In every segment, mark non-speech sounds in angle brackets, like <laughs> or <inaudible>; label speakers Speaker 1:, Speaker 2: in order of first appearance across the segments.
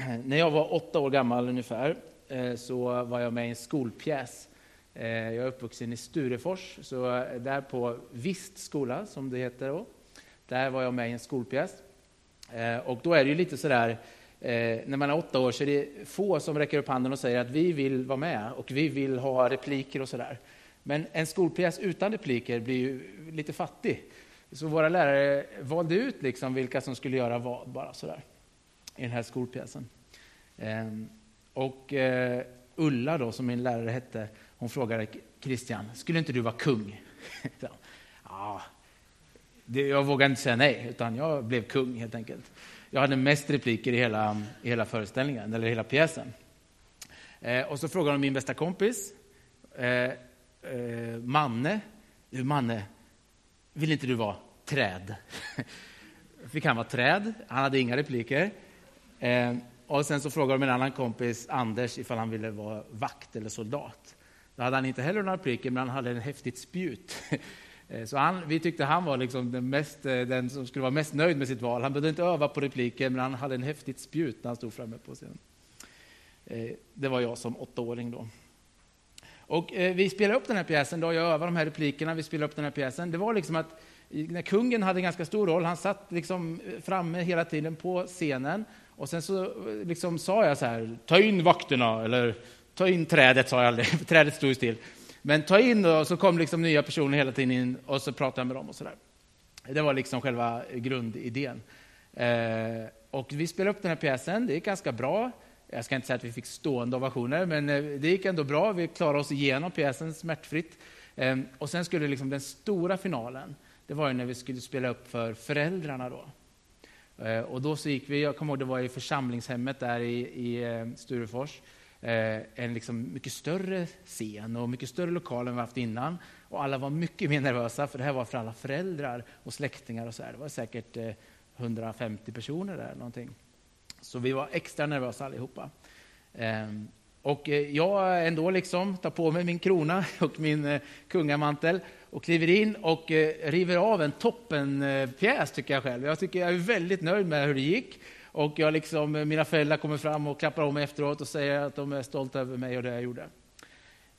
Speaker 1: <clears throat> när jag var åtta år gammal ungefär eh, så var jag med i en skolpjäs. Eh, jag är uppvuxen i Sturefors, så eh, där på Vist skola, som det heter då, där var jag med i en skolpjäs. Och då är det ju lite sådär, när man är åtta år så är det få som räcker upp handen och säger att vi vill vara med och vi vill ha repliker och sådär. Men en skolpjäs utan repliker blir ju lite fattig. Så våra lärare valde ut liksom vilka som skulle göra vad, bara sådär, i den här skolpjäsen. Ehm, och eh, Ulla, då, som min lärare hette, hon frågade Christian, skulle inte du vara kung? <laughs> ja, jag vågade inte säga nej, utan jag blev kung helt enkelt. Jag hade mest repliker i hela, i hela föreställningen, eller hela pjäsen. Eh, och så frågade hon min bästa kompis, eh, Manne. Du, Manne, vill inte du vara träd? <laughs> Fick han vara träd, han hade inga repliker. Eh, och sen så frågade de en annan kompis, Anders, ifall han ville vara vakt eller soldat. Då hade han inte heller några repliker, men han hade en häftigt spjut. <laughs> Eh, så han, vi tyckte han var liksom den, mest, eh, den som skulle vara mest nöjd med sitt val. Han behövde inte öva på repliker, men han hade en häftigt spjut när han stod framme på scenen. Eh, det var jag som åttaåring då. Och vi spelade upp den här pjäsen, då jag övade de här replikerna, vi spelade upp den här pjäsen. Det var liksom att när kungen hade en ganska stor roll, han satt liksom framme hela tiden på scenen och sen så liksom sa jag så här, ta in vakterna, eller ta in trädet, sa jag aldrig, <laughs> trädet stod still. Men ta in och så kom liksom nya personer hela tiden in och så pratade jag med dem och så där. Det var liksom själva grundidén. Eh, och vi spelade upp den här pjäsen, det gick ganska bra. Jag ska inte säga att vi fick stående ovationer, men eh, det gick ändå bra. Vi klarade oss igenom pjäsen smärtfritt. Eh, och sen skulle liksom den stora finalen, det var när vi skulle spela upp för föräldrarna. då. Eh, och då så gick vi, jag kommer ihåg det var i församlingshemmet där i, i eh, Sturefors, eh, en liksom mycket större scen och mycket större lokal än vi haft innan. Och alla var mycket mer nervösa, för det här var för alla föräldrar och släktingar. och så här. Det var säkert 150 personer där. Någonting. Så vi var extra nervösa allihopa. Ehm, och eh, jag ändå liksom tar på mig min krona <laughs> och min eh, kungamantel och kliver in och eh, river av en toppenpjäs, tycker jag själv. Jag, tycker jag är väldigt nöjd med hur det gick. Och jag liksom, mina föräldrar kommer fram och klappar om mig efteråt och säger att de är stolta över mig och det jag gjorde.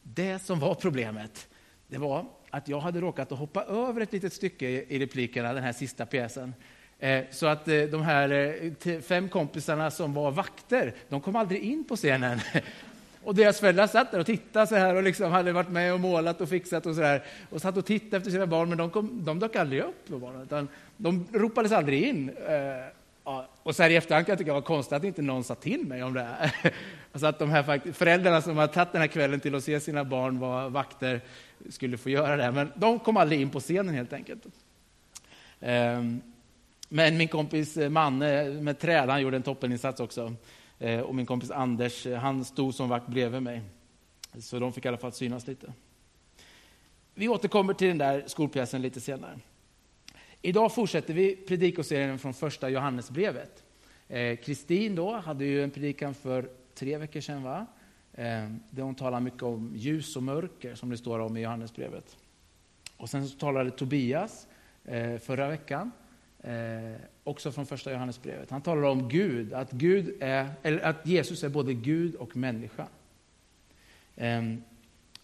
Speaker 1: Det som var problemet, det var att jag hade råkat att hoppa över ett litet stycke i replikerna, den här sista pjäsen. Så att de här fem kompisarna som var vakter, de kom aldrig in på scenen. <laughs> Och deras föräldrar satt där och tittade så här och liksom hade varit med och målat och fixat och så där. Och satt och tittade efter sina barn, men de, kom, de dök aldrig upp på barnen, utan de ropades aldrig in. Eh, ja. Och så här i efterhand kan jag tycka det var konstigt att inte någon sa till mig om det här. <laughs> Alltså att de här föräldrarna som har tagit den här kvällen till att se sina barn vara vakter skulle få göra det, men de kom aldrig in på scenen helt enkelt. Ehm, men min kompis Manne med träd, han gjorde en toppeninsats också. Eh, och min kompis Anders, eh, han stod som vakt bredvid mig. Så de fick i alla fall synas lite. Vi återkommer till den där skolpjäsen lite senare. Idag fortsätter vi predikoserien från första Johannesbrevet. Eh, Kristin då hade ju en predikan för tre veckor sedan, va? Eh, där hon talar mycket om ljus och mörker, som det står om i Johannesbrevet. Och sen så talade Tobias förra veckan Eh, också från första Johannesbrevet. Han talar om Gud, att, Gud är, eller att Jesus är både Gud och människa. Eh,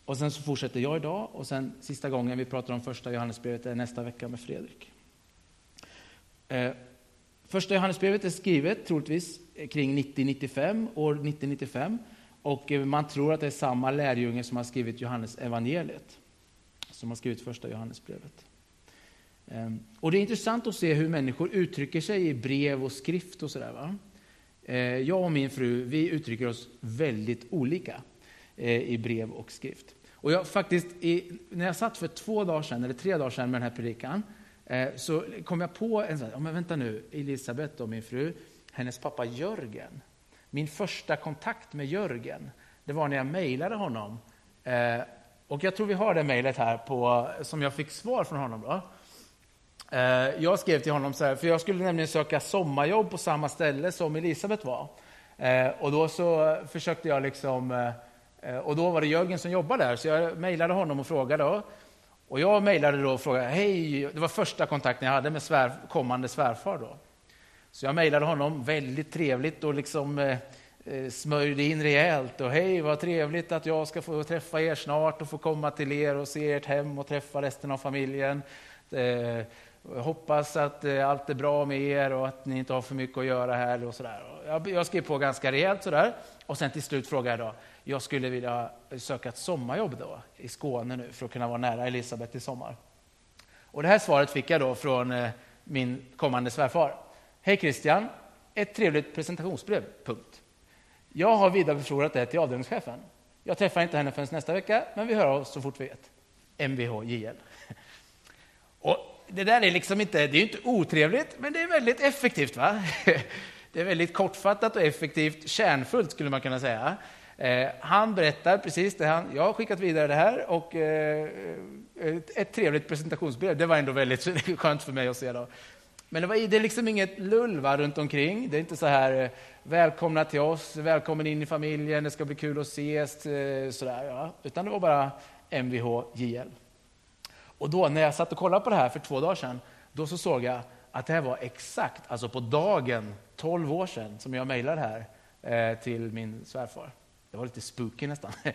Speaker 1: och sen så fortsätter jag idag och sen sista gången vi pratar om första Johannesbrevet är nästa vecka med Fredrik. Eh, första Johannesbrevet är skrivet troligtvis kring 90-95, år 90-95 och eh, man tror att det är samma lärjunge som har skrivit Johannes evangeliet som har skrivit första Johannesbrevet. Ehm, och det är intressant att se hur människor uttrycker sig i brev och skrift och sådär. va? Ehm, jag och min fru, vi uttrycker oss väldigt olika eh, i brev och skrift. Och jag faktiskt, när jag satt för två dagar sedan, eller tre dagar sedan med den här predikan, eh, så kom jag på en sån här, men vänta nu, Elisabeth och min fru, hennes pappa Jörgen. Min första kontakt med Jörgen, det var när jag mejlade honom. Eh, och jag tror vi har det mejlet här på, som jag fick svar från honom. Då. Eh, jag skrev till honom så här, för jag skulle nämligen söka sommarjobb på samma ställe som Elisabeth var. Eh, och då så försökte jag liksom, eh, och då var det Jörgen som jobbade där, så jag mejlade honom och frågade. Och jag mejlade då och frågade, hej, det var första kontakten jag hade med svär, kommande svärfar då. Så jag mejlade honom, väldigt trevligt och liksom eh, smörjde in rejält. Och hej, vad trevligt att jag ska få träffa er snart och få komma till er och se ert hem och träffa resten av familjen. Eh, jag hoppas att eh, allt är bra med er och att ni inte har för mycket att göra här. Och sådär. Jag, jag skrev på ganska rejält sådär. Och sen till slut frågade jag då, jag skulle vilja söka ett sommarjobb då i Skåne nu för att kunna vara nära Elisabet i sommar. Och det här svaret fick jag då från eh, min kommande svärfar. Hej Christian, ett trevligt presentationsbrev, punkt. Jag har vidarebefordrat det till avdelningschefen. Jag träffar inte henne förrän nästa vecka, men vi hör oss så fort vi vet. Mvh JL. Och det där är liksom inte, det är inte otrevligt, men det är väldigt effektivt. va? <laughs> Det är väldigt kortfattat och effektivt, kärnfullt skulle man kunna säga. Eh, han berättar precis det han, jag har skickat vidare det här och eh, ett trevligt presentationsbrev. Det var ändå väldigt <laughs> skönt för mig att se. Då. Men det, var, det är liksom inget lull va, runt omkring. Det är inte så här, eh, välkomna till oss, välkommen in i familjen, det ska bli kul att ses, eh, sådär. Ja. Utan det var bara Mvh JL. Och då när jag satt och kollade på det här för två dagar sedan, då så såg jag att det här var exakt, alltså på dagen, 12 år sedan, som jag mejlade här eh, till min svärfar. Det var lite spooky nästan. <laughs>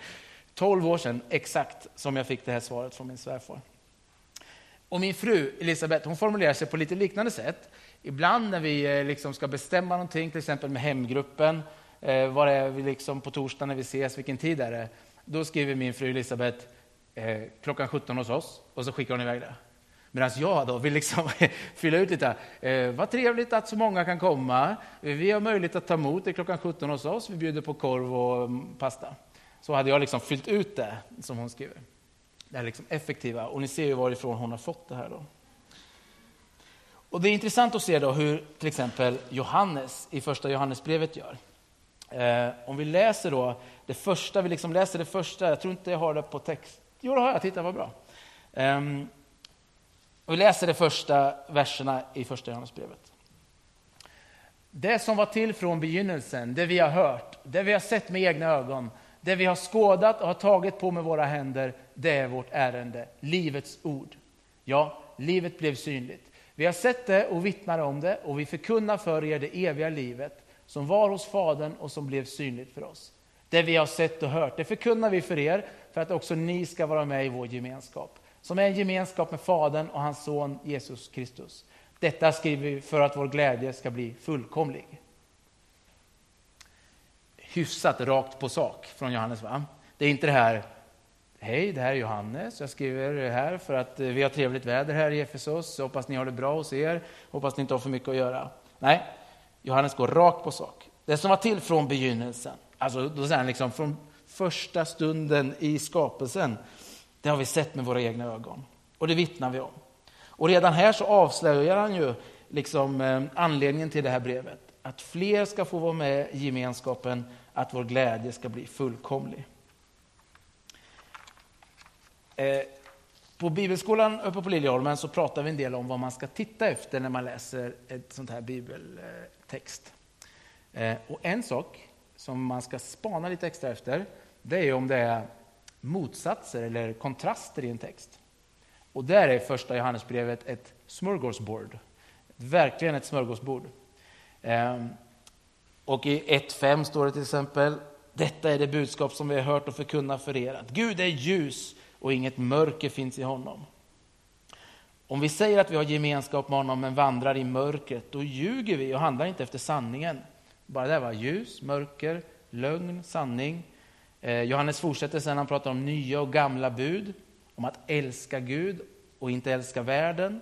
Speaker 1: 12 år sedan exakt som jag fick det här svaret från min svärfar. Och min fru Elisabeth hon formulerar sig på lite liknande sätt. Ibland när vi eh, liksom ska bestämma någonting, till exempel med hemgruppen, eh, var är vi liksom på torsdag när vi ses, vilken tid är det? Då skriver min fru Elisabeth eh, klockan 17 hos oss och så skickar hon iväg det. Medan jag då vill liksom <laughs> fylla ut lite. Eh, vad trevligt att så många kan komma. Vi har möjlighet att ta emot er klockan 17 hos oss. Vi bjuder på korv och mm, pasta. Så hade jag liksom fyllt ut det som hon skriver. Det är liksom effektiva. Och ni ser ju varifrån hon har fått det här. Då. Och Det är intressant att se då hur till exempel Johannes i första Johannesbrevet gör. Eh, om vi läser då det första, vi liksom läser det första, jag tror inte jag har det på text. Jo, det har jag, titta vad bra. Ehm, vi läser de första verserna i första Johannesbrevet. Det som var till från begynnelsen, det vi har hört, det vi har sett med egna ögon, det vi har skådat och har tagit på med våra händer, det är vårt ärende, livets ord. Ja, livet blev synligt. Vi har sett det och vittnar om det och vi förkunnar för er det eviga livet som var hos Fadern och som blev synligt för oss. Det vi har sett och hört, det förkunnar vi för er för att också ni ska vara med i vår gemenskap som är en gemenskap med Fadern och hans son Jesus Kristus. Detta skriver vi för att vår glädje ska bli fullkomlig. Hyfsat rakt på sak från Johannes. Va? Det är inte det här, hej det här är Johannes, jag skriver det här för att eh, vi har trevligt väder här i Efesos, hoppas ni har det bra hos er, hoppas ni inte har för mycket att göra. Nej, Johannes går rakt på sak. Det som var till från begynnelsen, alltså då säger han liksom från första stunden i skapelsen, det har vi sett med våra egna ögon och det vittnar vi om. Och redan här så avslöjar han ju liksom, eh, anledningen till det här brevet. Att fler ska få vara med i gemenskapen, att vår glädje ska bli fullkomlig. Eh, på Bibelskolan uppe på Liljeholmen så pratar vi en del om vad man ska titta efter när man läser ett sånt här bibeltext. Eh, och en sak som man ska spana lite extra efter, det är om det är motsatser eller kontraster i en text. Och där är första Johannesbrevet ett smörgåsbord. Verkligen ett smörgåsbord. Ehm, och i 1.5 står det till exempel, detta är det budskap som vi har hört och förkunnat för er, att Gud är ljus och inget mörker finns i honom. Om vi säger att vi har gemenskap med honom men vandrar i mörkret, då ljuger vi och handlar inte efter sanningen. Bara det var ljus, mörker, lögn, sanning. Eh, Johannes fortsätter sen, han pratar om nya och gamla bud, om att älska Gud och inte älska världen.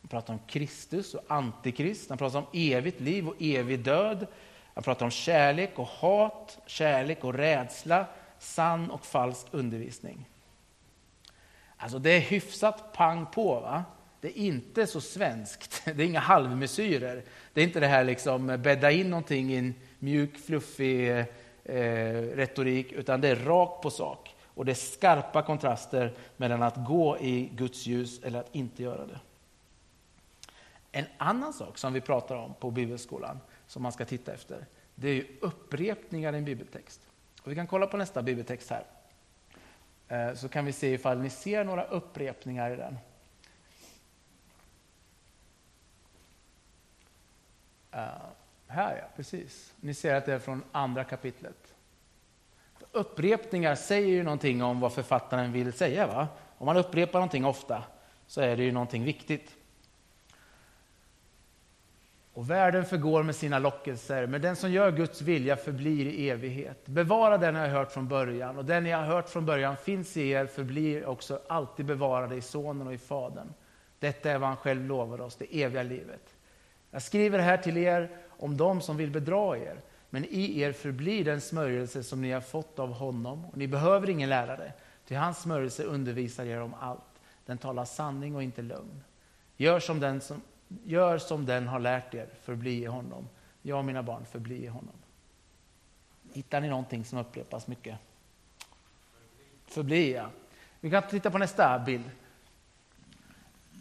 Speaker 1: Han pratar om Kristus och antikrist, han pratar om evigt liv och evig död. Han pratar om kärlek och hat, kärlek och rädsla, sann och falsk undervisning. Alltså det är hyfsat pang på. Va? Det är inte så svenskt. <laughs> Det är inga halvmesyrer. Det är inte det här liksom eh, bädda in någonting i en mjuk, fluffig eh, eh, retorik, utan det är rakt på sak. Och det är skarpa kontraster mellan att gå i Guds ljus eller att inte göra det. En annan sak som vi pratar om på Bibelskolan, som man ska titta efter, det är upprepningar i en bibeltext. Och vi kan kolla på nästa bibeltext här. Eh, så kan vi se ifall ni ser några upprepningar i den. Uh, här ja, precis. Ni ser att det är från andra kapitlet. Upprepningar säger ju någonting om vad författaren vill säga. Va? Om man upprepar någonting ofta så är det ju någonting viktigt. Och världen förgår med sina lockelser, men den som gör Guds vilja förblir i evighet. Bevara den ni har hört från början, och den ni har hört från början finns i er, förblir också alltid bevarade i Sonen och i Fadern. Detta är vad han själv lovar oss, det eviga livet. Jag skriver här till er om dem som vill bedra er, men i er förblir den smörjelse som ni har fått av honom, och ni behöver ingen lärare, till hans smörjelse undervisar er om allt. Den talar sanning och inte lögn. Gör som den som Gör som den har lärt er, förbli i honom. Jag och mina barn, förbli i honom. Hittar ni någonting som upprepas mycket? Förbli, ja. Vi kan titta på nästa bild.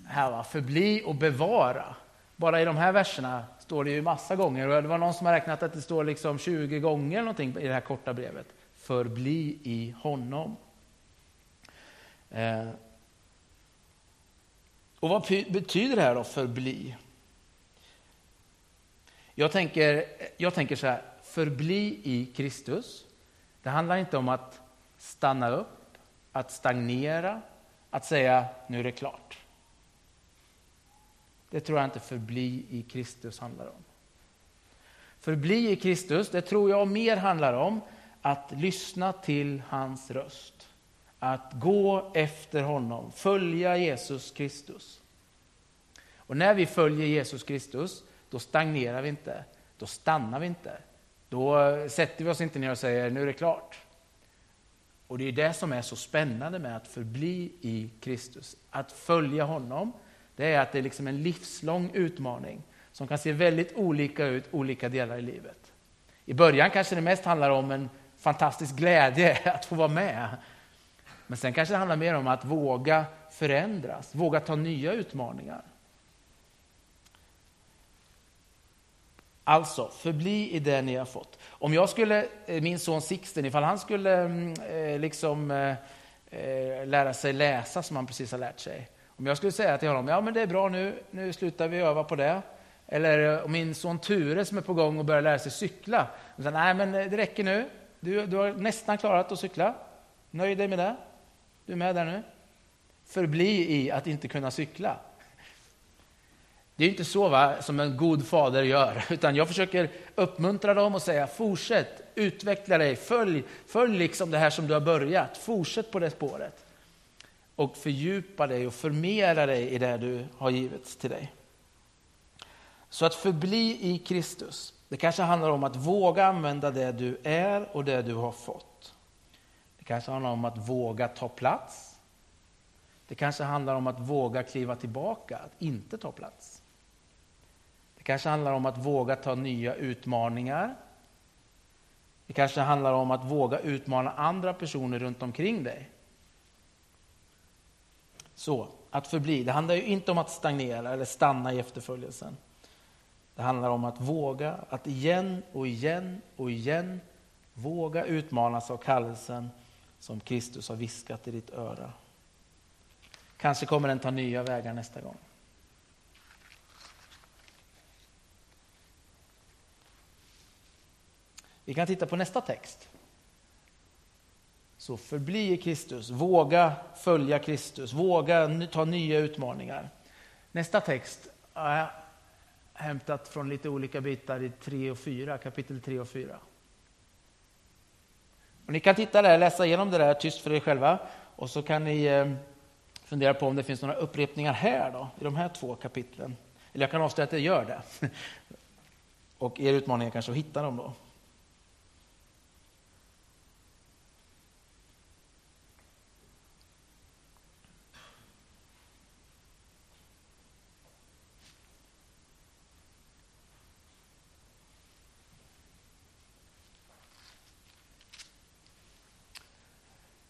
Speaker 1: Här va, förbli och bevara. Bara i de här verserna står det ju massa gånger. Och det var någon som har räknat att det står liksom 20 gånger någonting i det här korta brevet. Förbli i honom. Eh, och vad betyder det här då, förbli? Jag tänker, jag tänker så här, förbli i Kristus. Det handlar inte om att stanna upp, att stagnera, att säga nu är det klart. Det tror jag inte förbli i Kristus handlar om. Förbli i Kristus, det tror jag mer handlar om att lyssna till hans röst att gå efter honom, följa Jesus Kristus. Och när vi följer Jesus Kristus, då stagnerar vi inte, då stannar vi inte. Då sätter vi oss inte ner och säger nu är det klart. Och det är det som är så spännande med att förbli i Kristus. Att följa honom, det är att det är liksom en livslång utmaning som kan se väldigt olika ut olika delar i livet. I början kanske det mest handlar om en fantastisk glädje <laughs> att få vara med. Men sen kanske det handlar mer om att våga förändras, våga ta nya utmaningar. Alltså, förbli i det ni har fått. Om jag skulle, eh, min son Sixten, ifall han skulle mm, eh, liksom eh, lära sig läsa som han precis har lärt sig. Om jag skulle säga till honom, ja men det är bra nu, nu slutar vi öva på det. Eller om min son Ture som är på gång och börjar lära sig cykla. Säger, Nej men det räcker nu, du, du har nästan klarat att cykla. Nöj dig med det. Du är med där nu? Förbli i att inte kunna cykla. Det är inte så va, som en god fader gör, <laughs> utan jag försöker uppmuntra dem och säga fortsätt, utveckla dig, följ, följ liksom det här som du har börjat, fortsätt på det spåret. Och fördjupa dig och förmera dig i det du har givits till dig. Så att förbli i Kristus, det kanske handlar om att våga använda det du är och det du har fått Det kanske handlar om att våga ta plats. Det kanske handlar om att våga kliva tillbaka, att inte ta plats. Det kanske handlar om att våga ta nya utmaningar. Det kanske handlar om att våga utmana andra personer runt omkring dig. Så, att förbli. Det handlar ju inte om att stagnera eller stanna i efterföljelsen. Det handlar om att våga, att igen och igen och igen våga utmanas av kallelsen som Kristus har viskat i ditt öra. Kanske kommer den ta nya vägar nästa gång. Vi kan titta på nästa text. Så förbli i Kristus, våga följa Kristus, våga ta nya utmaningar. Nästa text har jag hämtat från lite olika bitar i 3 och 4, kapitel 3 och 4. Och ni kan titta där, läsa igenom det där tyst för er själva och så kan ni eh, fundera på om det finns några upprepningar här då, i de här två kapitlen. Eller jag kan avslöja att det gör det. <laughs> Och er utmaning är kanske att hitta dem då.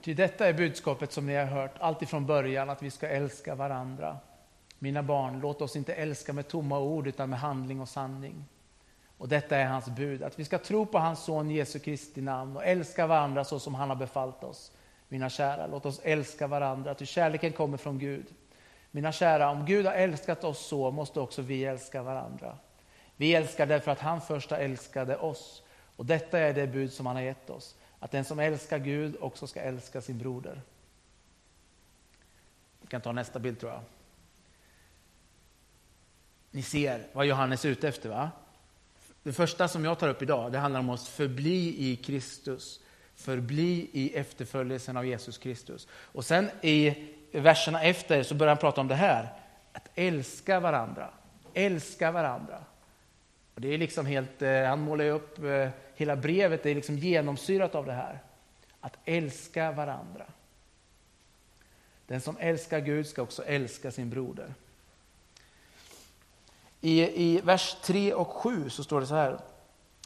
Speaker 1: Ty detta är budskapet som ni har hört alltifrån början, att vi ska älska varandra. Mina barn, låt oss inte älska med tomma ord utan med handling och sanning. Och detta är hans bud, att vi ska tro på hans son Jesu Kristi namn och älska varandra så som han har befallt oss. Mina kära, låt oss älska varandra, ty kärleken kommer från Gud. Mina kära, om Gud har älskat oss så måste också vi älska varandra. Vi älskar därför att han först älskade oss. Och detta är det bud som han har gett oss. Att den som älskar Gud också ska älska sin broder. Vi kan ta nästa bild tror jag. Ni ser vad Johannes är ute efter va? Det första som jag tar upp idag, det handlar om att förbli i Kristus. Förbli i efterföljelsen av Jesus Kristus. Och sen i verserna efter så börjar han prata om det här. Att älska varandra. Älska varandra. Och det är liksom helt, eh, han målar ju upp eh, hela brevet, är liksom genomsyrat av det här. Att älska varandra. Den som älskar Gud ska också älska sin broder. I, I vers 3 och 7 så står det så här.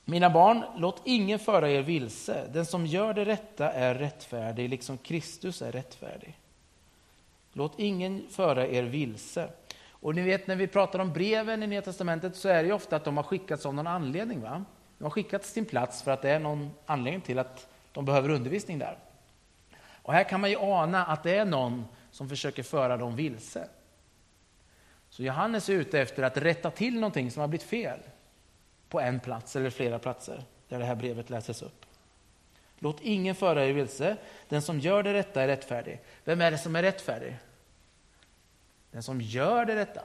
Speaker 1: Mina barn, låt ingen föra er vilse. Den som gör det rätta är rättfärdig, liksom Kristus är rättfärdig. Låt ingen föra er vilse. Och ni vet när vi pratar om breven i Nya Testamentet så är det ofta att de har skickats av någon anledning. Va? De har skickats till sin plats för att det är någon anledning till att de behöver undervisning där. Och här kan man ju ana att det är någon som försöker föra dem vilse. Så Johannes är ute efter att rätta till någonting som har blivit fel på en plats eller flera platser där det här brevet läses upp. Låt ingen föra er vilse. Den som gör det rätta är rättfärdig. Vem är det som är rättfärdig? Den som gör det rätta.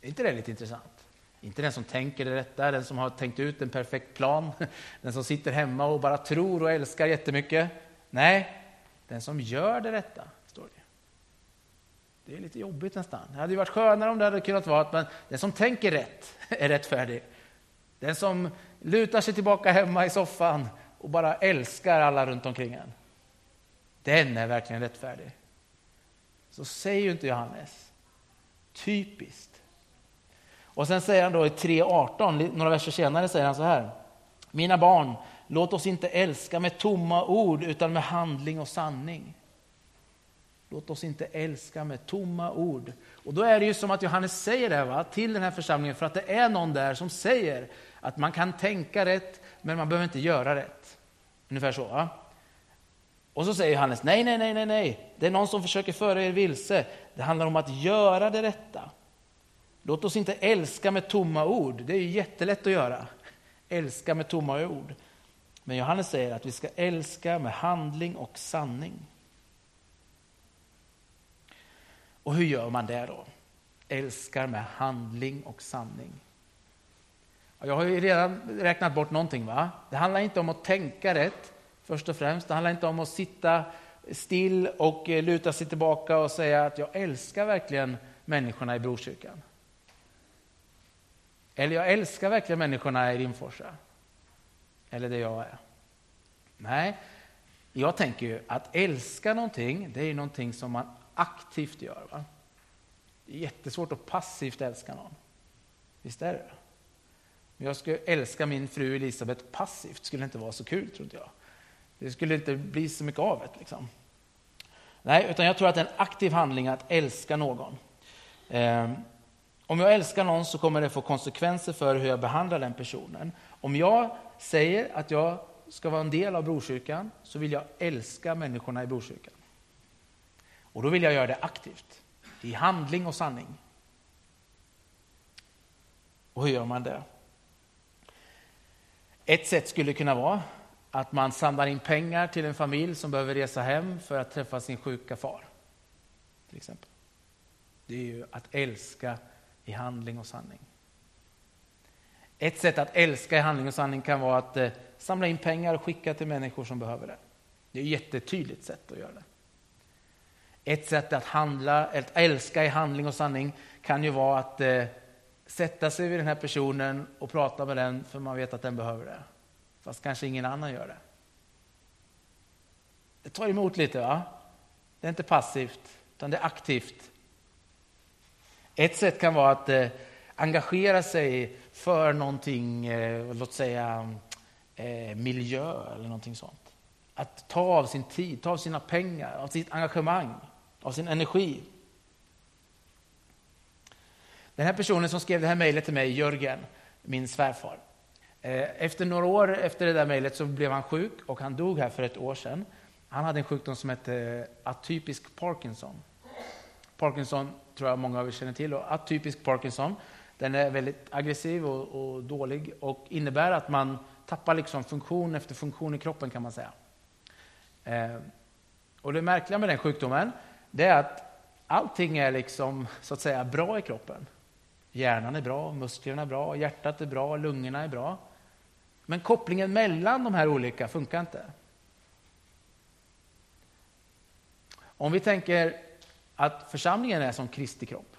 Speaker 1: Är inte det lite intressant? Inte den som tänker det rätta, den som har tänkt ut en perfekt plan, <laughs> den som sitter hemma och bara tror och älskar jättemycket. Nej, den som gör det rätta, står det. Det är lite jobbigt nästan. Det hade ju varit skönare om det hade kunnat vara att man, den som tänker rätt <laughs> är rättfärdig. Den som lutar sig tillbaka hemma i soffan och bara älskar alla runt omkring en. Den är verkligen rättfärdig. Så säger ju inte Johannes. Typiskt. Och sen säger han då i 3.18, några verser senare säger han så här. Mina barn, låt oss inte älska med tomma ord utan med handling och sanning. Låt oss inte älska med tomma ord. Och då är det ju som att Johannes säger det va, till den här församlingen för att det är någon där som säger att man kan tänka rätt men man behöver inte göra rätt. Ungefär så. Va? Och så säger Johannes, nej, nej, nej, nej, nej, det är någon som försöker föra er vilse. Det handlar om att göra det rätta. Låt oss inte älska med tomma ord, det är ju jättelätt att göra. Älska med tomma ord. Men Johannes säger att vi ska älska med handling och sanning. Och hur gör man det då? Älskar med handling och sanning. Jag har ju redan räknat bort någonting. va? Det handlar inte om att tänka rätt, först och främst. Det handlar inte om att sitta still och eh, luta sig tillbaka och säga att jag älskar verkligen människorna i Brokyrkan. Eller jag älskar verkligen människorna i Rimforsa. Eller det jag är. Nej, jag tänker ju att älska någonting, det är någonting som man aktivt gör. Va? Det är jättesvårt att passivt älska någon. Visst är det? Men jag skulle älska min fru Elisabeth passivt, skulle inte vara så kul, tror jag. Det skulle inte bli så mycket av det. Liksom. Nej, utan jag tror att det är en aktiv handling att älska någon. Eh, om jag älskar någon så kommer det få konsekvenser för hur jag behandlar den personen. Om jag säger att jag ska vara en del av Brokyrkan så vill jag älska människorna i Brokyrkan. Och då vill jag göra det aktivt, i handling och sanning. Och hur gör man det? Ett sätt skulle kunna vara att man samlar in pengar till en familj som behöver resa hem för att träffa sin sjuka far. Till exempel. Det är ju att älska i handling och sanning. Ett sätt att älska i handling och sanning kan vara att eh, samla in pengar och skicka till människor som behöver det. Det är ett jättetydligt sätt att göra det. Ett sätt att handla, att älska i handling och sanning kan ju vara att eh, sätta sig vid den här personen och prata med den för man vet att den behöver det. Fast kanske ingen annan gör det. Det tar emot lite va? Det är inte passivt, utan det är aktivt. Ett sätt kan vara att eh, engagera sig för någonting, eh, låt säga eh, miljö eller någonting sånt. Att ta av sin tid, ta av sina pengar, av sitt engagemang, av sin energi. Den här personen som skrev det här mejlet till mig, Jörgen, min svärfar. Eh, efter några år efter det där mejlet så blev han sjuk och han dog här för ett år sedan. Han hade en sjukdom som hette atypisk Parkinson. Parkinson tror jag många av er känner till. Och atypisk Parkinson, Den är väldigt aggressiv och, och dålig och innebär att man tappar liksom funktion efter funktion i kroppen kan man säga. Eh, och det märkliga med den sjukdomen det är att allting är liksom så att säga bra i kroppen. Hjärnan är bra, musklerna är bra, hjärtat är bra, lungorna är bra. Men kopplingen mellan de här olika funkar inte. Om vi tänker att församlingen är som Kristi kropp.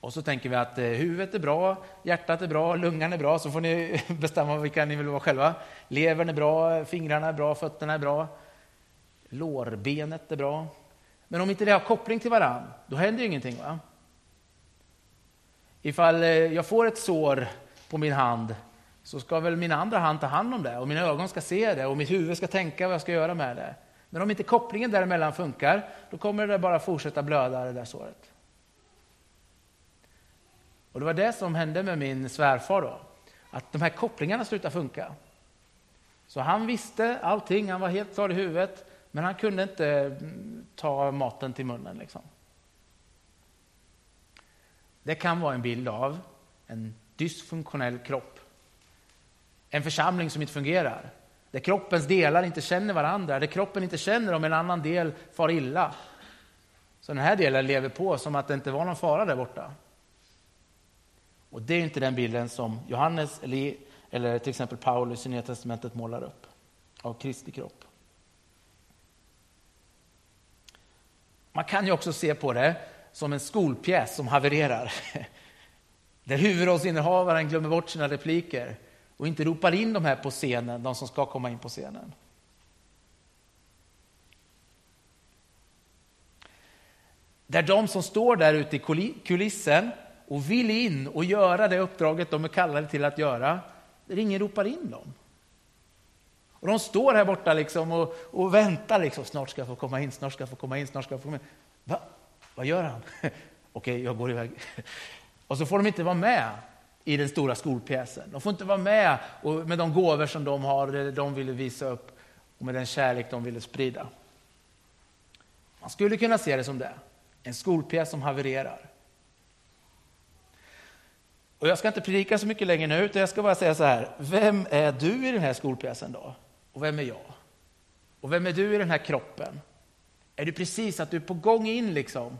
Speaker 1: Och så tänker vi att eh, huvudet är bra, hjärtat är bra, lungan är bra, så får ni <laughs> bestämma vilka ni vill vara själva. Levern är bra, fingrarna är bra, fötterna är bra, lårbenet är bra. Men om inte det har koppling till varann, då händer ju ingenting. Va? Ifall eh, jag får ett sår på min hand så ska väl min andra hand ta hand om det och mina ögon ska se det och mitt huvud ska tänka vad jag ska göra med det. Men om inte kopplingen däremellan funkar, då kommer det bara fortsätta blöda det där såret. Och det var det som hände med min svärfar då, att de här kopplingarna slutade funka. Så han visste allting, han var helt klar i huvudet, men han kunde inte mm, ta maten till munnen. Liksom. Det kan vara en bild av en dysfunktionell kropp. En församling som inte fungerar. Där kroppens delar inte känner varandra, där kroppen inte känner om en annan del far illa. Så den här delen lever på som att det inte var någon fara där borta. Och det är inte den bilden som Johannes eller, eller till exempel Paulus i Nya Testamentet målar upp av Kristi kropp. Man kan ju också se på det som en skolpjäs som havererar. <laughs> Där huvudrollsinnehavaren glömmer bort sina repliker och inte ropar in de här på scenen, de som ska komma in på scenen. Där de som står där ute i kulissen och vill in och göra det uppdraget de är kallade till att göra, där ingen ropar in dem. Och de står här borta liksom och, och väntar, liksom, snart ska jag få komma in, snart ska jag få komma in, snart ska jag få komma in. Va? Vad gör han? <laughs> Okej, jag går iväg. <laughs> Och så får de inte vara med i den stora skolpjäsen. De får inte vara med med de gåvor som de har, de ville visa upp och med den kärlek de ville sprida. Man skulle kunna se det som det, en skolpjäs som havererar. Och jag ska inte predika så mycket längre nu, utan jag ska bara säga så här. Vem är du i den här skolpjäsen då? Och vem är jag? Och vem är du i den här kroppen? Är du precis att du är på gång in liksom?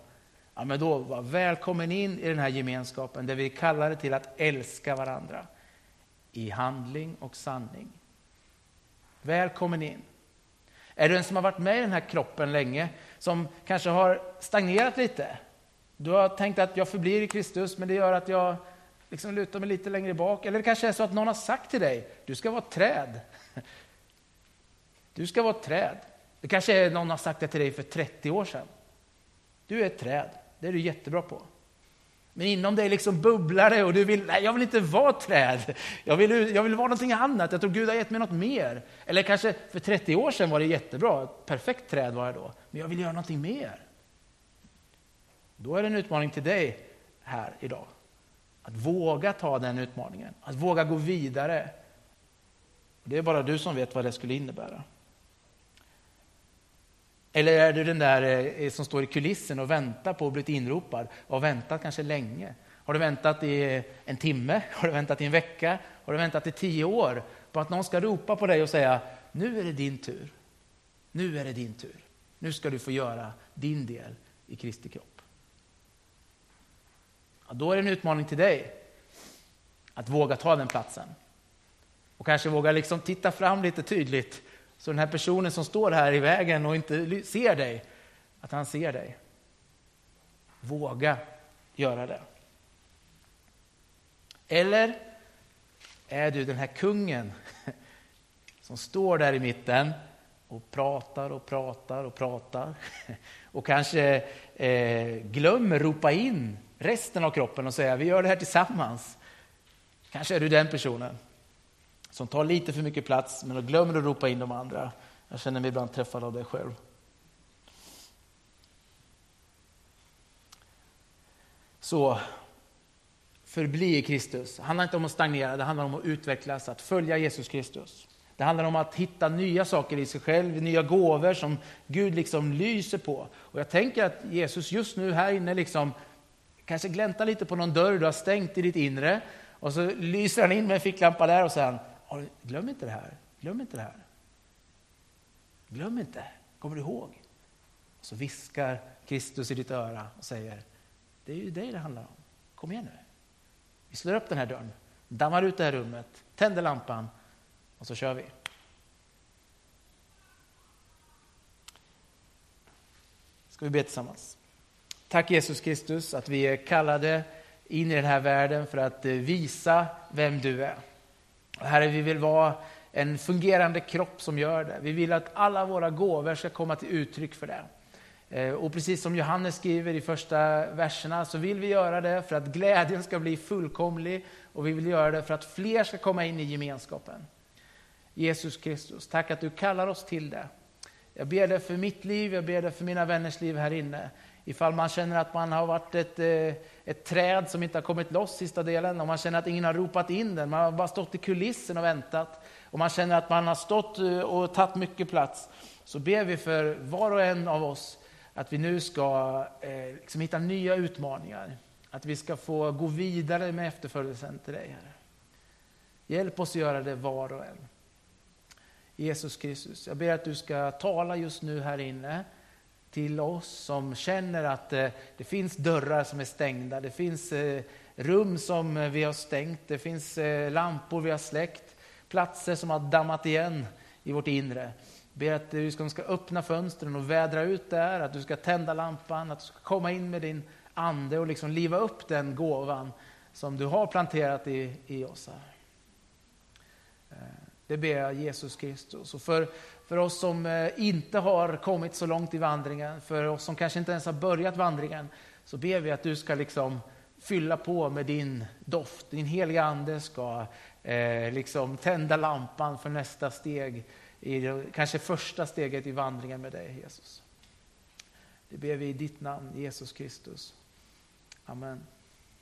Speaker 1: Ja, men då var välkommen in i den här gemenskapen där vi kallar det till att älska varandra i handling och sanning. Välkommen in. Är du en som har varit med i den här kroppen länge, som kanske har stagnerat lite? Du har tänkt att jag förblir i Kristus, men det gör att jag liksom lutar mig lite längre bak. Eller det kanske är så att någon har sagt till dig, du ska vara ett träd. Du ska vara ett träd. Det kanske är någon har sagt det till dig för 30 år sedan. Du är ett träd, det är du jättebra på. Men inom dig liksom bubblar det och du vill, nej jag vill inte vara ett träd. Jag vill, jag vill vara någonting annat, jag tror Gud har gett mig något mer. Eller kanske för 30 år sedan var det jättebra, ett perfekt träd var jag då. Men jag vill göra någonting mer. Då är det en utmaning till dig här idag. Att våga ta den utmaningen, att våga gå vidare. Det är bara du som vet vad det skulle innebära. Eller är du den där eh, som står i kulissen och väntar på att bli inropad och har väntat kanske länge? Har du väntat i eh, en timme? <laughs> Har du väntat i en vecka? Har du väntat i tio år på att någon ska ropa på dig och säga nu är det din tur. Nu är det din tur. Nu ska du få göra din del i Kristi kropp. Ja, då är det en utmaning till dig att våga ta den platsen. Och kanske våga liksom titta fram lite tydligt så den här personen som står här i vägen och inte ser dig, att han ser dig. Våga göra det. Eller är du den här kungen <laughs> som står där i mitten och pratar och pratar och pratar <laughs> och kanske eh, glömmer ropa in resten av kroppen och säga vi gör det här tillsammans. Kanske är du den personen som tar lite för mycket plats men glömmer att ropa in de andra. Jag känner mig ibland träffad av det själv. Så förbli i Kristus. Det handlar inte om att stagnera, det handlar om att utvecklas, att följa Jesus Kristus. Det handlar om att hitta nya saker i sig själv, nya gåvor som Gud liksom lyser på. Och jag tänker att Jesus just nu här inne liksom Kanske gläntar lite på någon dörr du har stängt i ditt inre och så lyser han in med en ficklampa där och säger glöm inte det här, glöm inte det här. Glöm inte, kommer du ihåg? Och så viskar Kristus i ditt öra och säger, det är ju dig det handlar om. Kom igen nu. Vi slår upp den här dörren, dammar ut det här rummet, tänder lampan och så kör vi. Ska vi be tillsammans? Tack Jesus Kristus att vi är kallade in i den här världen för att visa vem du är. Herre, vi vill vara en fungerande kropp som gör det. Vi vill att alla våra gåvor ska komma till uttryck för det. Eh, och precis som Johannes skriver i första verserna så vill vi göra det för att glädjen ska bli fullkomlig och vi vill göra det för att fler ska komma in i gemenskapen. Jesus Kristus, tack att du kallar oss till det. Jag ber dig för mitt liv, jag ber dig för mina vänners liv här inne. Ifall man känner att man har varit ett, eh, ett träd som inte har kommit loss sista delen, och man känner att ingen har ropat in den, man har bara stått i kulissen och väntat, och man känner att man har stått eh, och tagit mycket plats, så ber vi för var och en av oss att vi nu ska eh, liksom hitta nya utmaningar. Att vi ska få gå vidare med efterföljelsen till dig, Herre. Hjälp oss att göra det var och en. Jesus Kristus, jag ber att du ska tala just nu här inne till oss som känner att eh, det finns dörrar som är stängda, det finns eh, rum som eh, vi har stängt, det finns lampor vi har släckt, platser som har dammat igen i vårt inre. Jag ber att du ska öppna fönstren och vädra ut där, att du ska tända lampan, att du ska komma in med din ande och liksom liva upp den gåvan som du har planterat i, i oss. Här. Det ber jag Jesus Kristus. Och för, för oss som eh, inte har kommit så långt i vandringen, för oss som kanske inte ens har börjat vandringen, så ber vi att du ska liksom fylla på med din doft. Din heliga Ande ska eh, liksom tända lampan för nästa steg, i kanske första steget i vandringen med dig Jesus. Det ber vi i ditt namn, Jesus Kristus. Amen.